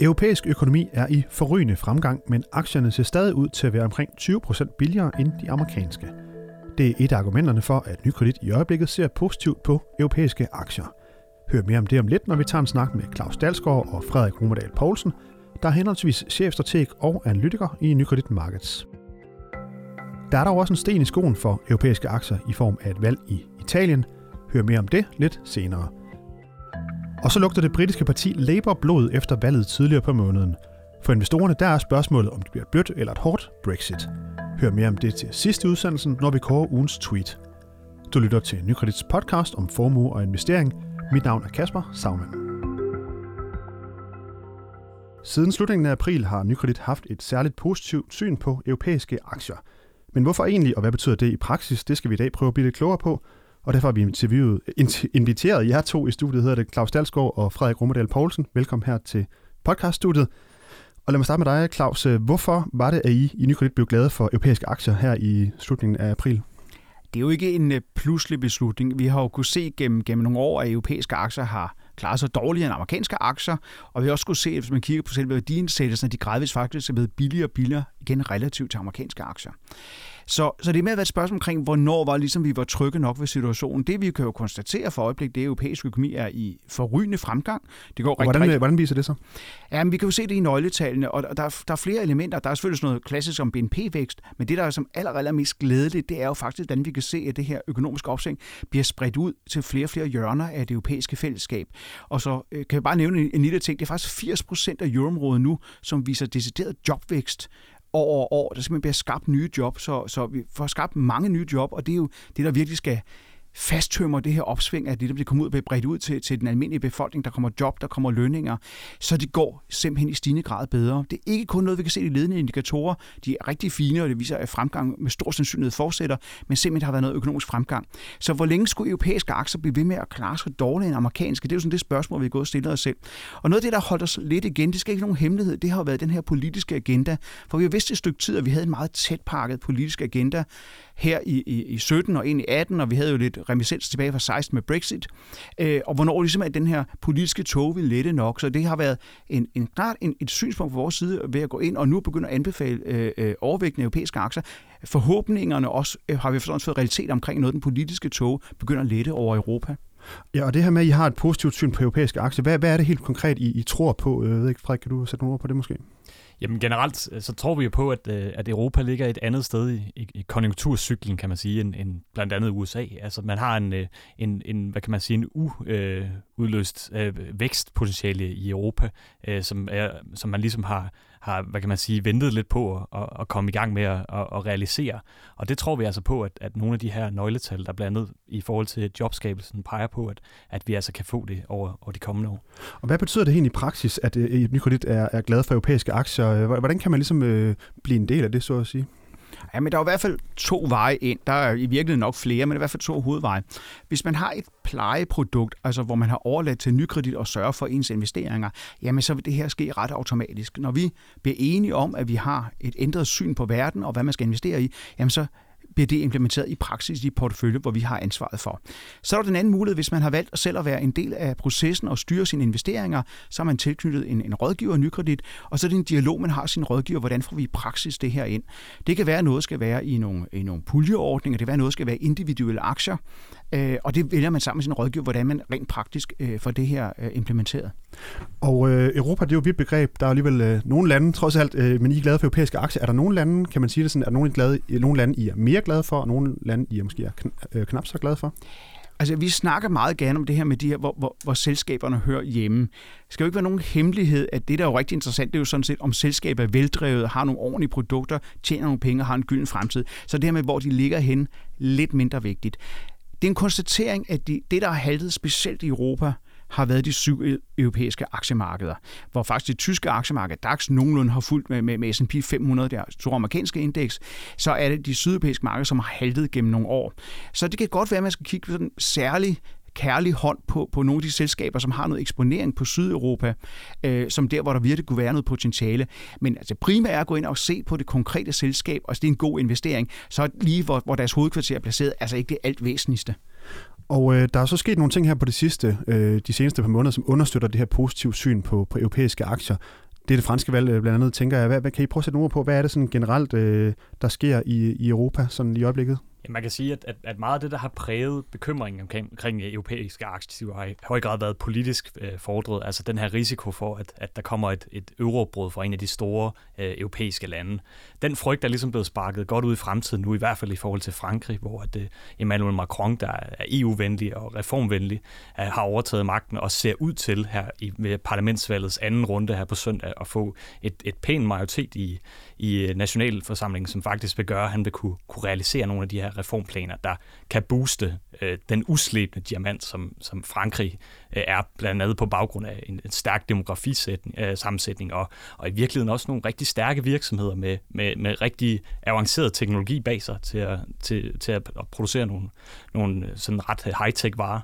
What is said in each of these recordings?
Europæisk økonomi er i forrygende fremgang, men aktierne ser stadig ud til at være omkring 20% billigere end de amerikanske. Det er et af argumenterne for, at Nykredit i øjeblikket ser positivt på europæiske aktier. Hør mere om det om lidt, når vi tager en snak med Claus Dalsgaard og Frederik Romerdal Poulsen, der er henholdsvis chefstrateg og analytiker i Nykredit Markets. Der er dog også en sten i skoen for europæiske aktier i form af et valg i Italien. Hør mere om det lidt senere. Og så lugter det britiske parti Labour blod efter valget tidligere på måneden. For investorerne der er spørgsmålet, om det bliver et blødt eller et hårdt Brexit. Hør mere om det til sidste udsendelsen, når vi kører ugens tweet. Du lytter til Nykredits podcast om formue og investering. Mit navn er Kasper Sagmann. Siden slutningen af april har Nykredit haft et særligt positivt syn på europæiske aktier. Men hvorfor egentlig, og hvad betyder det i praksis, det skal vi i dag prøve at blive lidt klogere på. Og derfor har vi interviewet, inviteret jer to i studiet, hedder det Claus Dalsgaard og Frederik Romerdal Poulsen. Velkommen her til podcaststudiet. Og lad mig starte med dig, Claus. Hvorfor var det, at I i Nykredit blev glade for europæiske aktier her i slutningen af april? Det er jo ikke en øh, pludselig beslutning. Vi har jo kunnet se gennem, gennem nogle år, at europæiske aktier har klaret sig dårligere end amerikanske aktier, og vi har også kunne se, at hvis man kigger på selve værdiindsættelsen, at de gradvist faktisk er blevet billigere og billigere igen relativt til amerikanske aktier. Så, så det er med at være et spørgsmål omkring, hvornår var ligesom vi var trygge nok ved situationen. Det vi kan jo konstatere for øjeblikket, det er, at europæisk økonomi er i forrygende fremgang. Det går rigtig, hvordan, rigtig... hvordan viser det så? Ja, men vi kan jo se det i nøgletallene, og der, er, der er flere elementer. Der er selvfølgelig sådan noget klassisk om BNP-vækst, men det, der er som allerede mest glædeligt, det er jo faktisk, hvordan vi kan se, at det her økonomiske opsving bliver spredt ud til flere og flere hjørner af det europæiske fællesskab. Og så øh, kan jeg bare nævne en, en lille ting. Det er faktisk 80 procent af euroområdet nu, som viser decideret jobvækst år og år. Der simpelthen bliver skabt nye job, så, så vi får skabt mange nye job, og det er jo det, der virkelig skal fasttømmer det her opsving af det, der bliver kommet ud og bliver bredt ud til, til den almindelige befolkning. Der kommer job, der kommer lønninger, så det går simpelthen i stigende grad bedre. Det er ikke kun noget, vi kan se i ledende indikatorer. De er rigtig fine, og det viser, at fremgang med stor sandsynlighed fortsætter, men simpelthen har været noget økonomisk fremgang. Så hvor længe skulle europæiske aktier blive ved med at klare sig dårligere end amerikanske? Det er jo sådan det spørgsmål, vi har gået og stillet os selv. Og noget af det, der holdt os lidt igen, det skal ikke nogen hemmelighed, det har været den her politiske agenda. For vi har vidst et stykke tid, at vi havde en meget tæt pakket politisk agenda her i, i, i 17 og ind i 18, og vi havde jo lidt remisens tilbage fra 16 med Brexit, øh, og hvornår ligesom at den her politiske tog ville lette nok. Så det har været en, en klart en, et synspunkt fra vores side ved at gå ind og nu begynde at anbefale øh, øh, overvægtende europæiske aktier. Forhåbningerne også øh, har vi forstået fået realitet omkring noget, den politiske tog begynder at lette over Europa. Ja, og det her med, at I har et positivt syn på europæiske aktier, hvad, hvad er det helt konkret, I, I tror på? Øh, jeg ved ikke, Frederik, kan du sætte nogle ord på det måske? Jamen generelt, øh, så tror vi jo på, at, øh, at Europa ligger et andet sted i, i, i konjunkturcyklen, kan man sige, end, end blandt andet USA. Altså man har en, øh, en, en hvad kan man sige, en u, øh, Øh, vækstpotentiale i Europa, øh, som, er, som man ligesom har, har, hvad kan man sige, ventet lidt på at, at komme i gang med at, at, at realisere. Og det tror vi altså på, at, at nogle af de her nøgletal, der blandt andet i forhold til jobskabelsen, peger på, at, at vi altså kan få det over, over de kommende år. Og hvad betyder det egentlig i praksis, at øh, Nykredit er, er glad for europæiske aktier? Hvordan kan man ligesom øh, blive en del af det, så at sige? Ja, men der er i hvert fald to veje ind. Der er i virkeligheden nok flere, men i hvert fald to hovedveje. Hvis man har et plejeprodukt, altså hvor man har overladt til nykredit og sørge for ens investeringer, jamen så vil det her ske ret automatisk. Når vi bliver enige om, at vi har et ændret syn på verden og hvad man skal investere i, jamen så bliver det implementeret i praksis i de portefølje, hvor vi har ansvaret for. Så er der den anden mulighed, hvis man har valgt selv at være en del af processen og styre sine investeringer, så har man tilknyttet en, en rådgiver og nykredit, og så er det en dialog, man har sin rådgiver, hvordan får vi i praksis det her ind. Det kan være, at noget skal være i nogle, i nogle puljeordninger, det kan være, at noget skal være individuelle aktier, øh, og det vælger man sammen med sin rådgiver, hvordan man rent praktisk øh, får det her øh, implementeret. Og øh, Europa, det er jo et vidt begreb. Der er alligevel øh, nogle lande, trods alt, øh, men I er glade for europæiske aktier. Er der nogle lande, kan man sige det sådan, er der nogle, glade, nogle lande, I er mere glade for, og nogle lande, I er måske er kn- øh, knap så glade for? Altså, vi snakker meget gerne om det her med de her, hvor, hvor, hvor selskaberne hører hjemme. Det skal jo ikke være nogen hemmelighed, at det, der er jo rigtig interessant, det er jo sådan set, om selskabet er veldrevet, har nogle ordentlige produkter, tjener nogle penge og har en gylden fremtid. Så det her med, hvor de ligger hen, lidt mindre vigtigt. Det er en konstatering, at de, det, der har haltet specielt i Europa, har været de syv e- europæiske aktiemarkeder, hvor faktisk det tyske aktiemarked, DAX, nogenlunde har fulgt med, med, med S&P 500, der store amerikanske indeks, så er det de sydeuropæiske markeder, som har haltet gennem nogle år. Så det kan godt være, at man skal kigge på sådan særlig kærlig hånd på, på nogle af de selskaber, som har noget eksponering på Sydeuropa, øh, som der, hvor der virkelig kunne være noget potentiale. Men altså primært er at gå ind og se på det konkrete selskab, og altså, det er en god investering, så lige hvor, hvor deres hovedkvarter er placeret, altså ikke det alt væsentligste. Og øh, der er så sket nogle ting her på det sidste, øh, de seneste par måneder, som understøtter det her positive syn på, på europæiske aktier. det er det franske valg øh, blandt andet, tænker jeg. Hvad, hvad kan I prøve at sætte ord på? Hvad er det sådan generelt, øh, der sker i, i Europa sådan i øjeblikket? Man kan sige, at, at, at meget af det, der har præget bekymringen omkring, omkring øh, europæiske aktiver, har i høj grad været politisk øh, fordret. Altså den her risiko for, at, at der kommer et, et eurobrud fra en af de store øh, europæiske lande. Den frygt er ligesom blevet sparket godt ud i fremtiden nu, i hvert fald i forhold til Frankrig, hvor at, øh, Emmanuel Macron, der er EU-venlig og reformvenlig, øh, har overtaget magten og ser ud til her i, ved parlamentsvalgets anden runde her på søndag at få et, et pæn majoritet i, i nationalforsamlingen, som faktisk vil gøre, at han vil kunne, kunne realisere nogle af de her reformplaner, der kan booste øh, den uslebne diamant, som, som Frankrig øh, er, blandt andet på baggrund af en, en stærk demografisammensætning, øh, og, og i virkeligheden også nogle rigtig stærke virksomheder med, med, med rigtig avanceret teknologi bag sig til at, til, til at producere nogle, nogle øh, sådan ret øh, high-tech varer.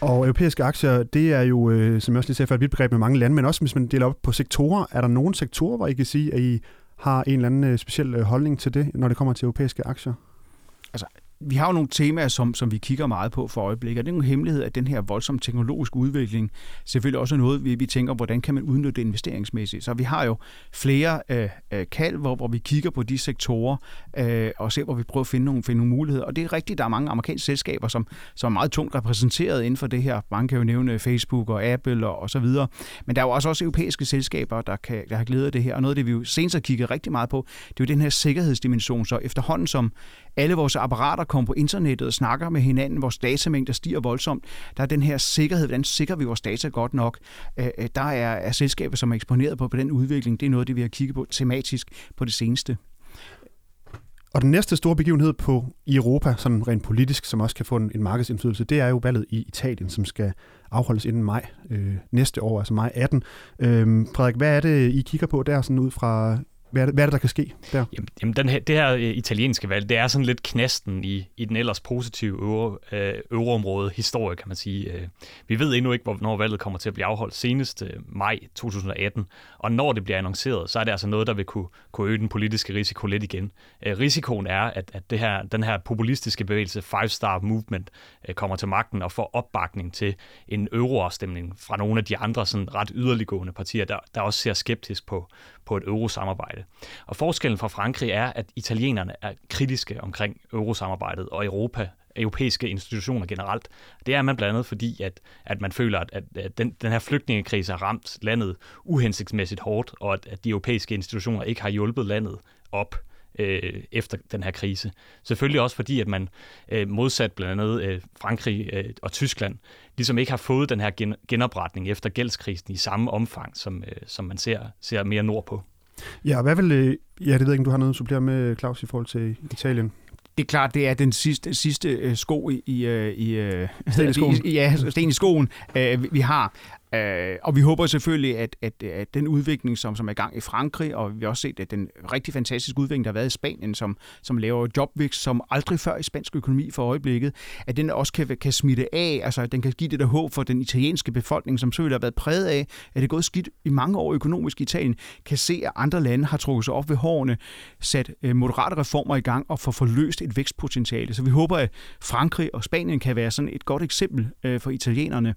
Og europæiske aktier, det er jo, øh, som jeg også lige sagde før, et vidt begreb med mange lande, men også hvis man deler op på sektorer, er der nogle sektorer, hvor I kan sige, at I har en eller anden øh, speciel holdning til det, når det kommer til europæiske aktier? Altså, vi har jo nogle temaer, som, som vi kigger meget på for øjeblikket, og det er en hemmelighed, at den her voldsomme teknologiske udvikling selvfølgelig også er noget, vi, vi tænker, hvordan kan man udnytte det investeringsmæssigt. Så vi har jo flere øh, øh, kald, hvor, hvor vi kigger på de sektorer øh, og ser, hvor vi prøver at finde nogle, finde nogle muligheder. Og det er rigtigt, der er mange amerikanske selskaber, som, som er meget tungt repræsenteret inden for det her. Man kan jo nævne Facebook og Apple og, og så videre. Men der er jo også, også europæiske selskaber, der, kan, der har glædet af det her. Og noget af det, vi jo senest har kigget rigtig meget på, det er jo den her sikkerhedsdimension. Så efterhånden som alle vores apparater kommer på internettet og snakker med hinanden, vores datamængder stiger voldsomt. Der er den her sikkerhed, hvordan sikrer vi vores data godt nok. Øh, der er, er selskaber, som er eksponeret på, på den udvikling. Det er noget, det vi har kigget på tematisk på det seneste. Og den næste store begivenhed på i Europa, sådan rent politisk, som også kan få en, en markedsindflydelse, det er jo valget i Italien, som skal afholdes inden maj øh, næste år, altså maj 18. Øh, Frederik, hvad er det, I kigger på der, sådan ud fra hvad er, det, hvad er det, der kan ske der? Jamen, jamen den her, det her øh, italienske valg, det er sådan lidt knasten i, i den ellers positive øvre, øh, øvreområde historie, kan man sige. Øh, vi ved endnu ikke, hvornår valget kommer til at blive afholdt senest øh, maj 2018, og når det bliver annonceret, så er det altså noget, der vil kunne, kunne øge den politiske risiko lidt igen. Øh, risikoen er, at, at det her, den her populistiske bevægelse, Five Star Movement, kommer til magten og får opbakning til en euroafstemning fra nogle af de andre sådan ret yderliggående partier, der, der også ser skeptisk på, på et eurosamarbejde. Og forskellen fra Frankrig er, at italienerne er kritiske omkring eurosamarbejdet og Europa europæiske institutioner generelt. Det er man blandt andet fordi, at, at man føler, at, at den, den her flygtningekrise har ramt landet uhensigtsmæssigt hårdt, og at, at de europæiske institutioner ikke har hjulpet landet op øh, efter den her krise. Selvfølgelig også fordi, at man øh, modsat blandt andet øh, Frankrig øh, og Tyskland, ligesom ikke har fået den her gen- genopretning efter gældskrisen i samme omfang, som, øh, som man ser, ser mere nordpå. Ja, hvad vil, øh, ja, det ved jeg ikke, du har noget at supplere med, Claus, i forhold til Italien. Det er klart, det er den sidste, sidste øh, sko i, i, øh, i, sten i skoen. I, ja, sten i skoen, vi har. Øh, og vi håber selvfølgelig, at, at, at den udvikling, som, som er i gang i Frankrig, og vi har også set, at den rigtig fantastiske udvikling, der har været i Spanien, som, som laver jobvækst som aldrig før i spansk økonomi for øjeblikket, at den også kan, kan smitte af, altså at den kan give det der håb for den italienske befolkning, som selvfølgelig har været præget af, at det er gået skidt i mange år økonomisk i Italien, kan se, at andre lande har trukket sig op ved hårene, sat øh, moderate reformer i gang og får forløst et vækstpotentiale. Så vi håber, at Frankrig og Spanien kan være sådan et godt eksempel øh, for italienerne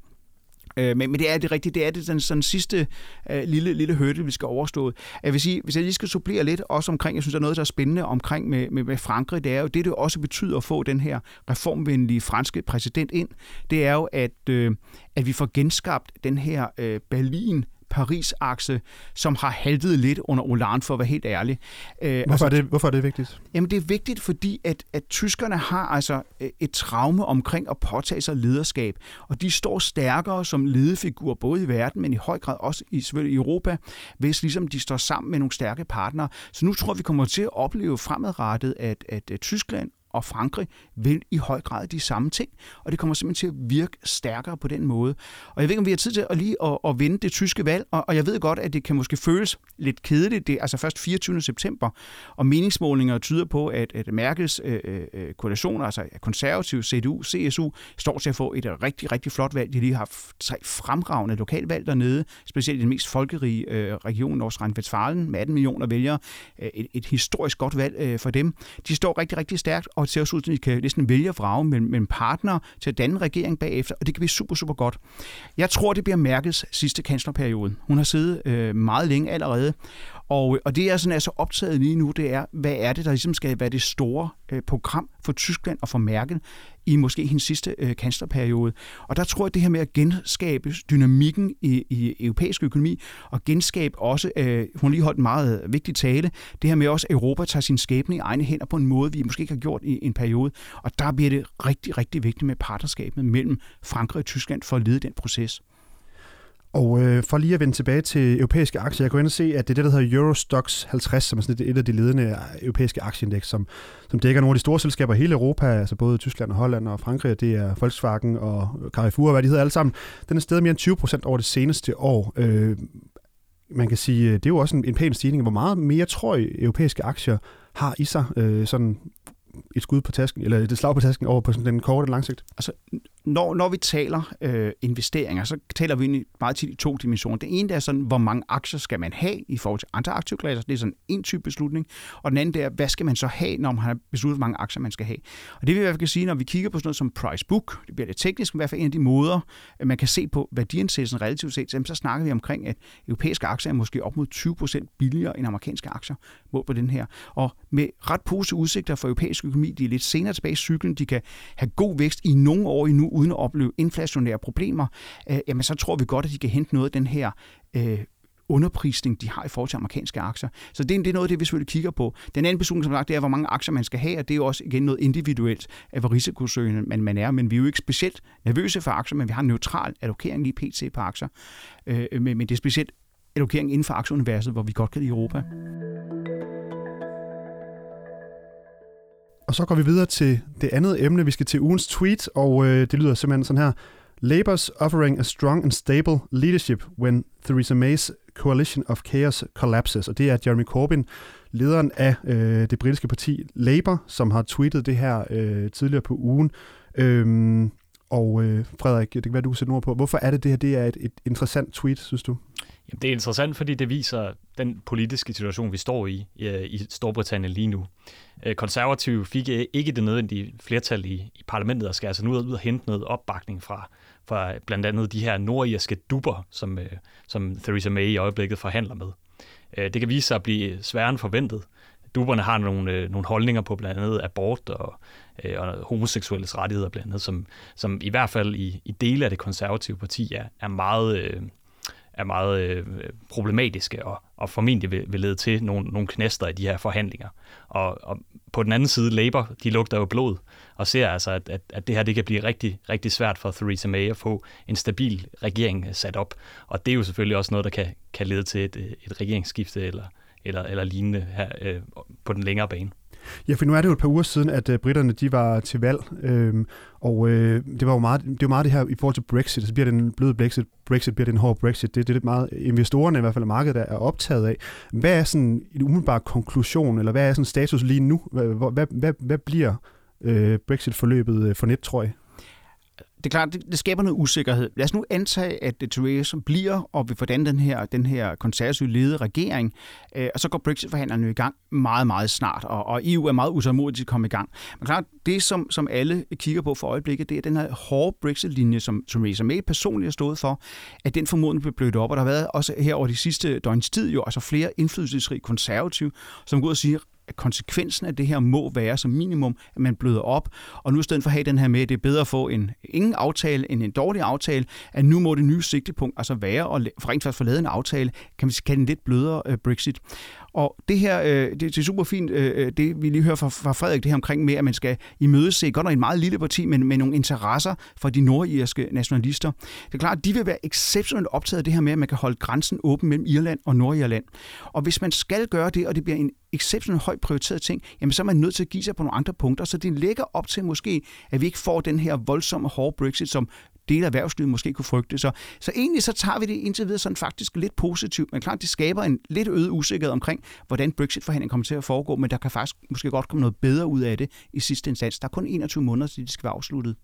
Øh, men, men det er det rigtige, det er det den sådan sidste øh, lille, lille hørte, vi skal overstå. Jeg vil sige, hvis jeg lige skal supplere lidt også omkring, jeg synes, der er noget, der er spændende omkring med, med, med Frankrig, det er jo det, det også betyder at få den her reformvenlige franske præsident ind, det er jo, at, øh, at vi får genskabt den her øh, Berlin Paris-akse, som har haltet lidt under Hollande, for at være helt ærlig. Øh, hvorfor, altså, er det, hvorfor er det vigtigt? Jamen, det er vigtigt, fordi at, at tyskerne har altså øh, et traume omkring at påtage sig lederskab, og de står stærkere som ledefigur, både i verden, men i høj grad også i, selvfølgelig i Europa, hvis ligesom de står sammen med nogle stærke partnere. Så nu tror vi kommer til at opleve fremadrettet, at, at Tyskland og Frankrig vil i høj grad de samme ting, og det kommer simpelthen til at virke stærkere på den måde. Og jeg ved ikke, om vi har tid til at lige at, at vinde det tyske valg, og, og jeg ved godt, at det kan måske føles lidt kedeligt. Det er altså først 24. september, og meningsmålinger tyder på, at, at Merkels øh, øh, koalitioner, altså konservativ, CDU, CSU, står til at få et rigtig, rigtig flot valg. De lige har haft tre fremragende lokalvalg dernede, specielt i den mest folkerige øh, region, Nordrhein-Westfalen, med 18 millioner vælgere. Øh, et, et historisk godt valg øh, for dem. De står rigtig, rigtig stærkt, og og det ser også ud, at I kan næsten vælge at vrage mellem, mellem partnere til at danne regering bagefter, og det kan blive super, super godt. Jeg tror, det bliver Merkels sidste kanslerperiode. Hun har siddet øh, meget længe allerede, og, og det, jeg sådan er så optaget lige nu, det er, hvad er det, der ligesom skal være det store øh, program for Tyskland og for Merkel i måske hendes sidste øh, kanslerperiode. Og der tror jeg, at det her med at genskabe dynamikken i, i europæisk økonomi, og genskabe også, øh, hun lige holdt en meget øh, vigtig tale, det her med også, at Europa tager sin skæbne i egne hænder på en måde, vi måske ikke har gjort i en periode. Og der bliver det rigtig, rigtig vigtigt med partnerskabet mellem Frankrig og Tyskland for at lede den proces. Og øh, for lige at vende tilbage til europæiske aktier, jeg kunne ind og se, at det er det, der hedder Eurostox 50, som er sådan et af de ledende europæiske aktieindeks, som, som dækker nogle af de store selskaber i hele Europa, altså både Tyskland og Holland og Frankrig, det er Volkswagen og Carrefour, hvad de hedder alle sammen. Den er steget mere end 20 procent over det seneste år. Øh, man kan sige, øh, det er jo også en, en pæn stigning. Hvor meget mere tror I, europæiske aktier har i sig, øh, sådan et skud på tasken, eller et slag på tasken over på sådan den korte og lang sigt? Altså, når, når vi taler øh, investeringer, så taler vi meget tit i to dimensioner. Det ene er sådan, hvor mange aktier skal man have i forhold til andre aktieklasser. Det er sådan en type beslutning. Og den anden er, hvad skal man så have, når man har besluttet, hvor mange aktier man skal have. Og det vi i hvert fald kan sige, når vi kigger på sådan noget som price book, det bliver lidt teknisk, i hvert fald en af de måder, øh, man kan se på værdiansættelsen relativt set, så snakker vi omkring, at europæiske aktier er måske op mod 20% billigere end amerikanske aktier mål på den her. Og med ret positive udsigter for europæisk økonomi, de er lidt senere tilbage i cyklen, de kan have god vækst i nogle år endnu, uden at opleve inflationære problemer, øh, jamen så tror vi godt, at de kan hente noget af den her øh, underprisning, de har i forhold til amerikanske aktier. Så det, det er noget af det, vi selvfølgelig kigger på. Den anden beslutning, som sagt, det er, hvor mange aktier man skal have, og det er jo også igen noget individuelt af, hvor risikosøgende man, man er. Men vi er jo ikke specielt nervøse for aktier, men vi har en neutral allokering lige pt. på aktier. Øh, men, men det er specielt allokering inden for aktieuniverset, hvor vi godt kan lide Europa. Og så går vi videre til det andet emne. Vi skal til ugens tweet, og øh, det lyder simpelthen sådan her. Labour's offering a strong and stable leadership when Theresa May's coalition of chaos collapses. Og det er Jeremy Corbyn, lederen af øh, det britiske parti Labour, som har tweetet det her øh, tidligere på ugen. Øhm, og øh, Frederik, det kan være, du kan sætte ord på. Hvorfor er det det her? Det er et, et interessant tweet, synes du? Jamen, det er interessant, fordi det viser den politiske situation, vi står i øh, i Storbritannien lige nu. Øh, konservative fik øh, ikke det nødvendige flertal i, i parlamentet og skal altså nu ud og hente noget opbakning fra, fra blandt andet de her nordirske duber, som, som Theresa May i øjeblikket forhandler med. Det kan vise sig at blive sværere end forventet. Duberne har nogle, nogle holdninger på blandt andet abort og, og homoseksuelles rettigheder blandt andet, som, som i hvert fald i, i dele af det konservative parti er, er meget er meget øh, problematiske og, og formentlig vil, vil lede til nogle, nogle knæster i de her forhandlinger. Og, og på den anden side, Labour, de lugter jo blod og ser altså, at, at, at det her det kan blive rigtig, rigtig svært for Theresa May at få en stabil regering øh, sat op. Og det er jo selvfølgelig også noget, der kan, kan lede til et, øh, et regeringsskifte eller, eller, eller lignende her øh, på den længere bane. Ja, for nu er det jo et par uger siden, at øh, uh, britterne de var til valg, øhm, og øh, det var jo meget det, var meget det her i forhold til Brexit, så bliver det en blød Brexit, Brexit bliver det en hård Brexit. Det, det er det meget investorerne i hvert fald, markedet er optaget af. Hvad er sådan en umiddelbar konklusion, eller hvad er sådan status lige nu? Hvad, hvad, hvad, hvad bliver øh, Brexit-forløbet øh, for net, tror jeg? Det er klart, det, det skaber noget usikkerhed. Lad os nu antage, at Theresa bliver og vil hvordan den her, den her konservative ledede regering, øh, og så går Brexit-forhandlerne i gang meget, meget snart, og, og EU er meget utålmodig til at komme i gang. Men klart, det som, som alle kigger på for øjeblikket, det er den her hårde Brexit-linje, som Theresa May personligt har stået for, at den formodentlig bliver blødt op, og der har været også her over de sidste døgns tid jo, altså flere indflydelsesrige konservative, som går ud og siger, at konsekvensen af det her må være som minimum, at man bløder op. Og nu i stedet for at have den her med, at det er bedre at få en ingen aftale end en dårlig aftale, at nu må det nye sigtepunkt altså være at for rent faktisk få lavet en aftale, kan vi kalde en lidt blødere øh, Brexit. Og det her, øh, det, det er super fint, øh, øh, det vi lige hører fra, fra Frederik, det her omkring med, at man skal imødese, godt nok en meget lille parti, men med nogle interesser for de nordirske nationalister. Det er klart, at de vil være exceptionelt optaget af det her med, at man kan holde grænsen åben mellem Irland og Nordirland. Og hvis man skal gøre det, og det bliver en exceptionelt højt prioriteret ting, jamen så er man nødt til at give sig på nogle andre punkter, så det lægger op til måske, at vi ikke får den her voldsomme hårde Brexit, som dele af erhvervslivet måske kunne frygte. Så, så egentlig så tager vi det indtil videre sådan faktisk lidt positivt, men klart, det skaber en lidt øget usikkerhed omkring, hvordan Brexit-forhandlingen kommer til at foregå, men der kan faktisk måske godt komme noget bedre ud af det i sidste instans. Der er kun 21 måneder, til det skal være afsluttet.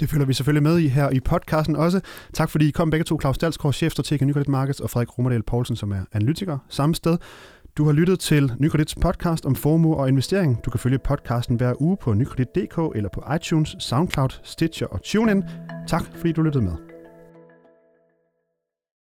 Det følger vi selvfølgelig med i her i podcasten også. Tak fordi I kom begge to, Claus Dalsgaard, chefstrateg i Nykredit Markets, og Frederik Romerdal Poulsen, som er analytiker samme sted. Du har lyttet til Nykredits podcast om formue og investering. Du kan følge podcasten hver uge på nykredit.dk eller på iTunes, SoundCloud, Stitcher og TuneIn. Tak fordi du lyttede med.